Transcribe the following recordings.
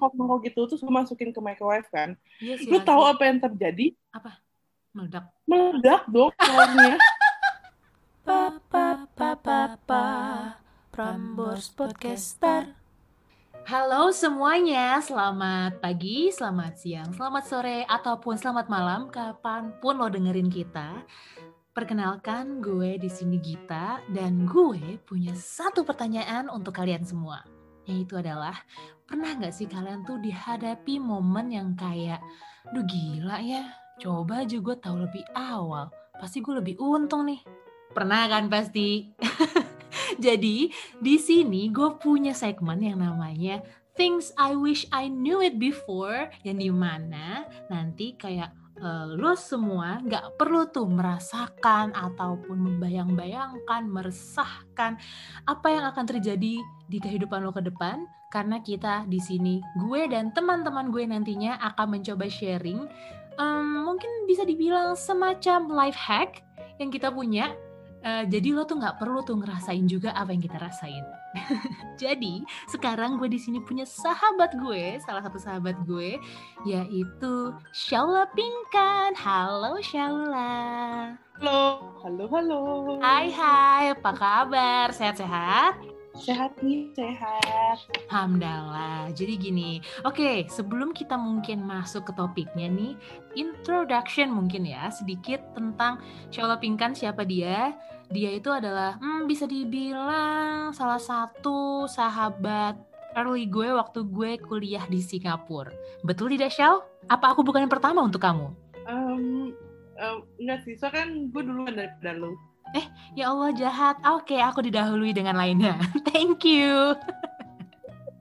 mangkok-mangkok gitu terus gue masukin ke microwave kan. Iya sih. Lu asli. tahu apa yang terjadi? meledak. Meledak dong telurnya. Pa pa pa pa pa Prambors Podcaster. Halo semuanya, selamat pagi, selamat siang, selamat sore, ataupun selamat malam, kapan pun lo dengerin kita. Perkenalkan, gue di sini Gita, dan gue punya satu pertanyaan untuk kalian semua. Yaitu adalah, pernah nggak sih kalian tuh dihadapi momen yang kayak, duh gila ya, coba aja gue tahu lebih awal, pasti gue lebih untung nih. Pernah kan pasti? Jadi di sini gue punya segmen yang namanya Things I Wish I Knew It Before yang di mana nanti kayak lo semua nggak perlu tuh merasakan ataupun membayang-bayangkan, meresahkan apa yang akan terjadi di kehidupan lo ke depan karena kita di sini gue dan teman-teman gue nantinya akan mencoba sharing em, mungkin bisa dibilang semacam life hack yang kita punya Eh, jadi lo tuh nggak perlu tuh ngerasain juga apa yang kita rasain. jadi sekarang gue di sini punya sahabat gue, salah satu sahabat gue, yaitu Shaula Pinkan. Halo Shaula. Halo, halo, halo. Hai hai, apa kabar? Sehat-sehat? Sehat nih, sehat. Alhamdulillah. Jadi gini, oke sebelum kita mungkin masuk ke topiknya nih, introduction mungkin ya sedikit tentang Shaula Pinkan siapa dia. Dia itu adalah hmm, bisa dibilang salah satu sahabat early gue waktu gue kuliah di Singapura. Betul tidak Shal? Apa aku bukan yang pertama untuk kamu? Um, um, enggak sih, soalnya kan gue duluan daripada lu. Ya Allah jahat. Oke, aku didahului dengan lainnya. Thank you.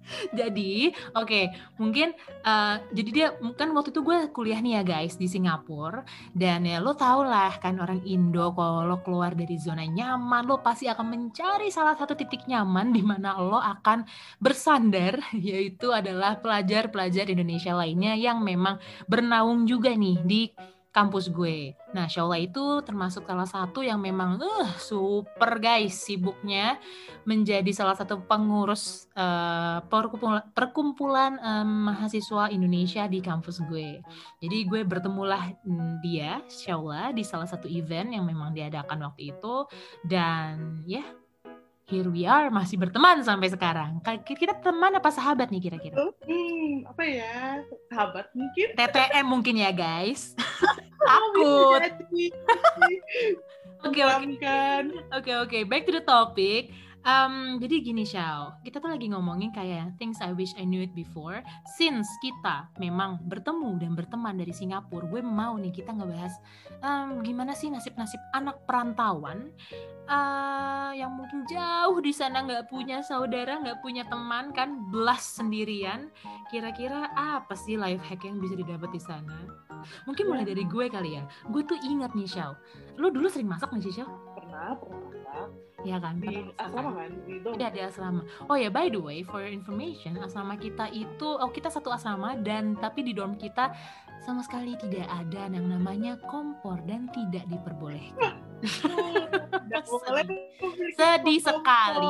jadi, oke, mungkin eh, jadi dia kan waktu itu gue kuliah nih ya guys di Singapura dan ya lo tau lah kan orang Indo kalau lo keluar dari zona nyaman lo pasti akan mencari salah satu titik nyaman di mana lo akan bersandar yaitu adalah pelajar-pelajar Indonesia lainnya yang memang bernaung juga nih di kampus gue. Nah, Shaula itu termasuk salah satu yang memang uh, super guys sibuknya menjadi salah satu pengurus eh, perkumpulan, perkumpulan em, mahasiswa Indonesia di kampus gue. Jadi gue bertemulah mm, dia, Shaula, di salah satu event yang memang diadakan waktu itu dan ya here we are masih berteman sampai sekarang. Ka- Kita teman apa sahabat nih kira-kira? Hmm, apa ya? Sahabat mungkin? TTM mungkin ya guys. Oh, Takut. jadi. Oke oke. Oke oke, back to the topic. Um, jadi gini Xiao, kita tuh lagi ngomongin kayak things I wish I knew it before. Since kita memang bertemu dan berteman dari Singapura, gue mau nih kita ngebahas um, gimana sih nasib-nasib anak perantauan uh, yang mungkin jauh di sana nggak punya saudara, nggak punya teman kan, belas sendirian. Kira-kira apa sih life hack yang bisa didapat di sana? Mungkin mulai dari gue kali ya. Gue tuh ingat nih Xiao, lo dulu sering masak nggak sih Xiao? Pernah, pernah. Iya kan? Di pernah asrama kan? kan? Iya di asrama. Oh ya by the way for your information asrama kita itu oh kita satu asrama dan tapi di dorm kita sama sekali tidak ada yang namanya kompor dan tidak diperbolehkan. Sedih kompor. sekali.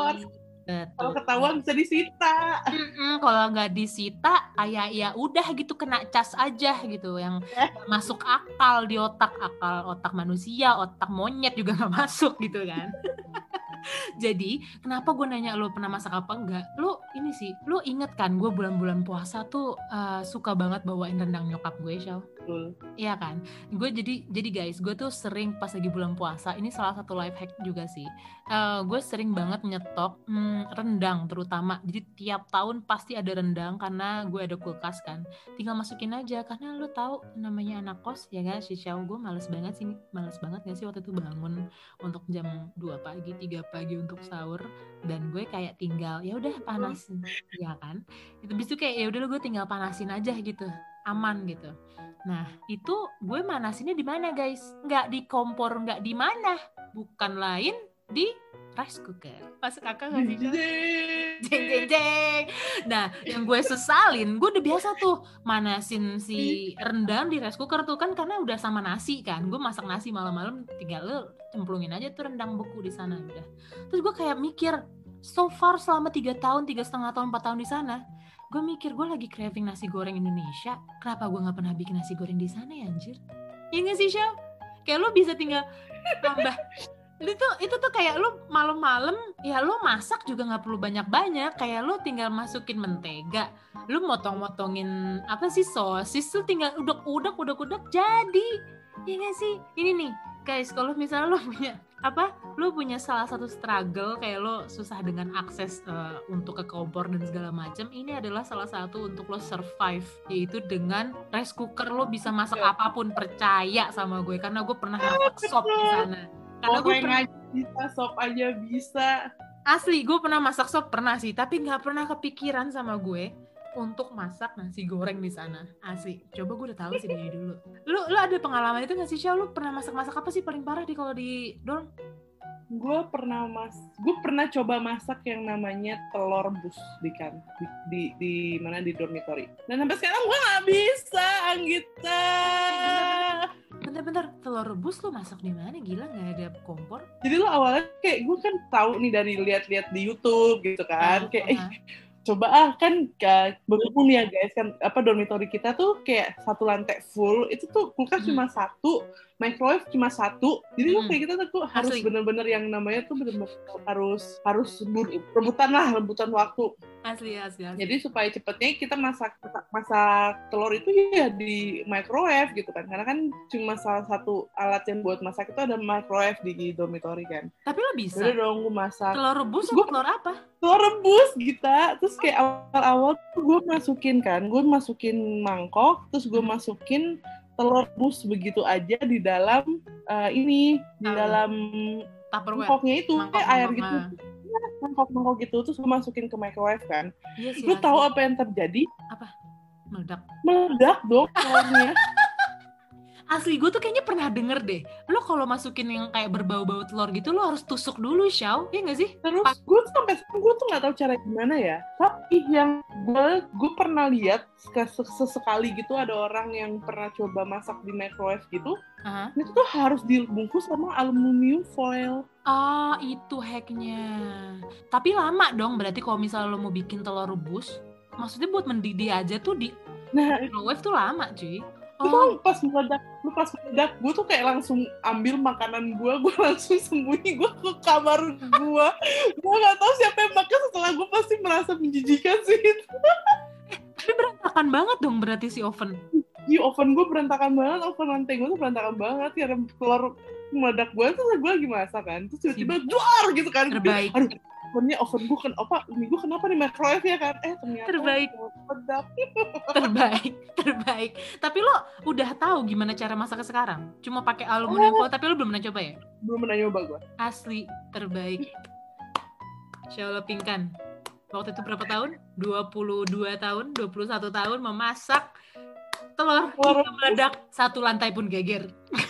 Kalau ketahuan bisa disita. Mm-mm, kalau nggak disita kayak ya udah gitu kena cas aja gitu yang Eh. masuk akal di otak akal otak manusia otak monyet juga nggak masuk gitu kan jadi kenapa gue nanya lo pernah masak apa enggak lo ini sih lo inget kan gue bulan-bulan puasa tuh uh, suka banget bawain rendang nyokap gue Shal Betul. Iya kan, gue jadi jadi guys, gue tuh sering pas lagi bulan puasa, ini salah satu life hack juga sih. Eh, gue sering banget nyetok hmm, rendang terutama. Jadi tiap tahun pasti ada rendang karena gue ada kulkas kan. Tinggal masukin aja karena lu tahu namanya anak kos ya kan, si gue males banget sih, males banget gak sih waktu itu bangun untuk jam 2 pagi, 3 pagi untuk sahur dan gue kayak tinggal ya udah panasin, ya kan. Itu bis itu kayak ya udah gue tinggal panasin aja gitu, aman gitu. Nah, itu gue manasinnya di mana, guys? Nggak di kompor, nggak di mana. Bukan lain di rice cooker. Masuk akal nggak sih? Jeng jeng jeng. Nah, yang gue sesalin, gue udah biasa tuh manasin si rendang di rice cooker tuh kan karena udah sama nasi kan. Gue masak nasi malam-malam tinggal lu cemplungin aja tuh rendang beku di sana udah. Terus gue kayak mikir, so far selama tiga tahun, tiga setengah tahun, empat tahun di sana, gue mikir gue lagi craving nasi goreng Indonesia kenapa gue nggak pernah bikin nasi goreng di sana ya anjir Iya gak sih Shell? Kayak lo bisa tinggal tambah itu itu tuh kayak lo malam-malam ya lo masak juga nggak perlu banyak-banyak. Kayak lo tinggal masukin mentega lo motong-motongin apa sih sosis tuh tinggal udek-udek udek-udek jadi. Iya gak sih? Ini nih guys kalau misalnya lo punya apa lo punya salah satu struggle kayak lo susah dengan akses uh, untuk ke kompor dan segala macam ini adalah salah satu untuk lo survive yaitu dengan rice cooker. Lo bisa masak Iya. apa pun percaya sama gue karena gue pernah masak sop di sana karena gue pernah aja bisa, sop aja bisa. asli gue pernah masak sop pernah sih tapi nggak pernah kepikiran sama gue untuk masak nasi goreng di sana asli coba gue udah tahu sih dari dulu lu lu ada pengalaman itu nggak sih Syah? lu pernah masak masak apa sih paling parah di kalau di dorm Gue pernah mas, gue pernah coba masak yang namanya telur rebus di kan di, di, di mana di dormitory. Dan sampai sekarang gue nggak bisa, Anggita. Telur rebus lu masak di mana? Gila nggak ada kompor. Jadi lo awalnya kayak gue kan tahu nih dari lihat-lihat di YouTube gitu kan, Ah, kayak eh, coba ah kan berhubung nih ya guys kan apa dormitory kita tuh kayak satu lantai full itu tuh kulkas Hmm. cuma satu microwave cuma satu. Jadi Hmm. kayak kita tuh harus bener-bener yang namanya tuh bener-bener harus harus rebutan lah rebutan waktu. Asli asli asli. Jadi supaya cepetnya kita masak masak telur itu ya di microwave gitu kan. Karena kan cuma salah satu alat yang buat masak itu ada microwave di dormitory kan. Tapi lo bisa. Udah dong gue masak. Telur rebus Gua- atau telur apa? telur rebus gitu terus kayak awal-awal tuh gue masukin kan. Gue masukin mangkok terus gue Hmm. masukin telur rebus begitu aja di dalam eh, ini di Dalam mangkoknya itu Mangkok, kayak air gitu. ah. Iya, mangkok-mangkok gitu terus gue masukin ke microwave kan. Iya sih lu tahu apa yang terjadi? Meledak. Meledak dong telurnya asli gue tuh kayaknya pernah denger deh lo kalau masukin yang kayak berbau-bau telur gitu lo harus tusuk dulu Xiao ya nggak sih terus gue tuh sampai sekarang gue tuh nggak tahu cara gimana ya tapi yang gue gue pernah lihat ses- sesekali gitu ada orang yang pernah coba masak di microwave gitu Aha. itu tuh harus dibungkus sama aluminium foil Ah, itu hacknya. Tapi lama dong berarti kalau misalnya lo mau bikin telur rebus, maksudnya buat mendidih aja tuh di nah microwave tuh lama, cuy. itu Oh, pas meledak lu pas meledak gue tuh kayak langsung ambil makanan gue gue langsung sembunyi gue ke kamar gue gue nggak tahu siapa yang makan setelah gue pasti merasa menjijikan sih tapi berantakan banget dong berarti si oven. di oven gue berantakan banget oven lantai gue tuh berantakan banget karena telur meledak gue tuh gue lagi masak kan terus tiba-tiba duar gitu kan Terbaik. aduh ovennya oven gue kan apa ini gue kenapa nih microwave ya kan eh ternyata Terbaik. Meledak terbaik, terbaik. Tapi lo udah tahu gimana cara masaknya sekarang? Cuma pakai aluminium foil, tapi lo belum pernah coba ya? belum pernah nyoba gue Asli terbaik. Insya pingkan. Waktu itu berapa tahun? 22 tahun, 21 tahun memasak telur hingga meledak satu lantai pun geger.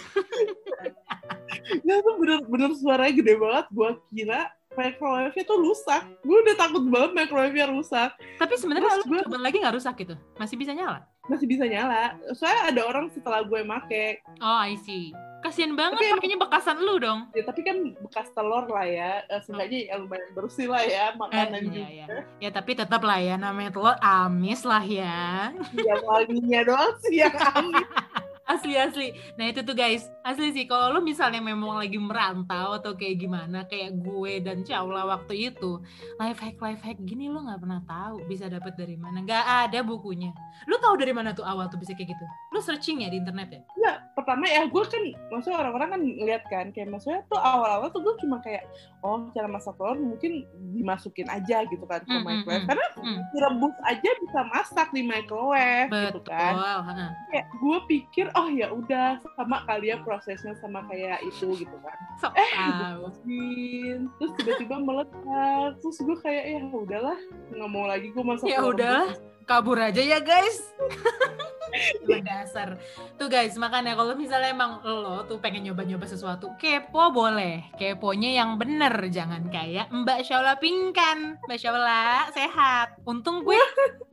Ya tuh bener-bener suaranya gede banget. Gue kira microwave-nya tuh rusak. Gue udah takut banget microwave-nya rusak. Tapi sebenarnya lo gue- coba lagi nggak rusak gitu? Masih bisa nyala? Masih bisa nyala. Soalnya ada orang setelah gue make. Oh, I see. Kasian banget Tapi pakainya bekasan lu dong. Ya, tapi kan bekas telur lah ya. Eh, Seenggaknya ya lumayan bersih lah ya Eh, makanan iya, juga. iya. Ya tapi tetap lah ya namanya telur amis lah ya. Yang wanginya doang sih yang amis. Asli asli. Nah itu tuh guys, asli sih kalau lu misalnya memang lagi merantau atau kayak gimana, kayak gue dan Caula waktu itu, life hack life hack gini lu nggak pernah tahu bisa dapat dari mana. Nggak ada bukunya. Lu tahu dari mana tuh awal tuh bisa kayak gitu? Lu searching ya di internet ya? Enggak, pertama ya gue kan, maksudnya orang-orang kan lihat kan, kayak maksudnya tuh awal-awal tuh gue cuma kayak, oh cara masak telur mungkin dimasukin aja gitu kan ke hmm, microwave. hmm. Karena Hmm. direbus aja bisa masak di microwave gitu Betul. kan. ha. kayak gue pikir oh ya udah sama kali ya prosesnya sama kayak itu gitu kan. Sok eh dibukuin terus tiba-tiba meledak terus gue kayak ya udahlah nggak mau lagi gue masak Ya rebus. kabur aja ya guys Emang dasar. Tuh guys makanya kalau misalnya emang lo tuh pengen nyoba-nyoba sesuatu kepo boleh. Keponya yang bener jangan kayak Mbak Shaula Pingkan. Mbak Shaula sehat. Untung gue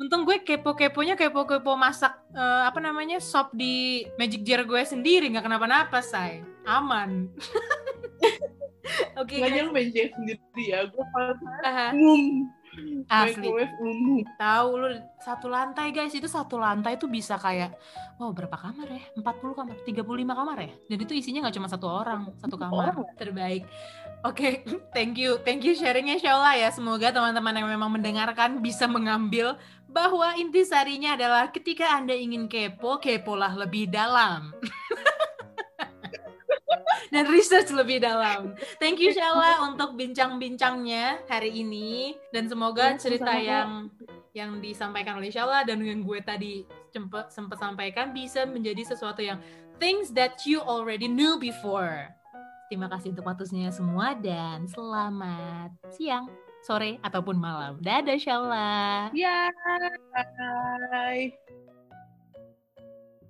untung gue kepo-keponya kepo-kepo masak eh, apa namanya sop di magic jar gue sendiri. Nggak kenapa-napa say. Aman. Oke Nggak guys. main sendiri ya. Gue ngum Asli. Microwave umum. Tahu lu satu lantai guys, itu satu lantai tuh bisa kayak wow berapa kamar ya? 40 kamar, 35 kamar ya? Dan itu isinya nggak cuma satu orang, satu kamar. Terbaik. Oke, thank you. Thank you sharingnya Shaula ya. Semoga teman-teman yang memang mendengarkan bisa mengambil bahwa intisarinya adalah ketika Anda ingin kepo, kepolah lebih dalam. Dan research lebih dalam. Thank you Shaula untuk bincang-bincangnya hari ini dan semoga Ya, cerita yang yang disampaikan oleh Shaula dan yang gue tadi sempat sempat sampaikan bisa menjadi sesuatu yang things that you already knew before. Terima kasih untuk waktunya semua dan selamat siang, sore ataupun malam. Dadah Shaula. Ya, bye.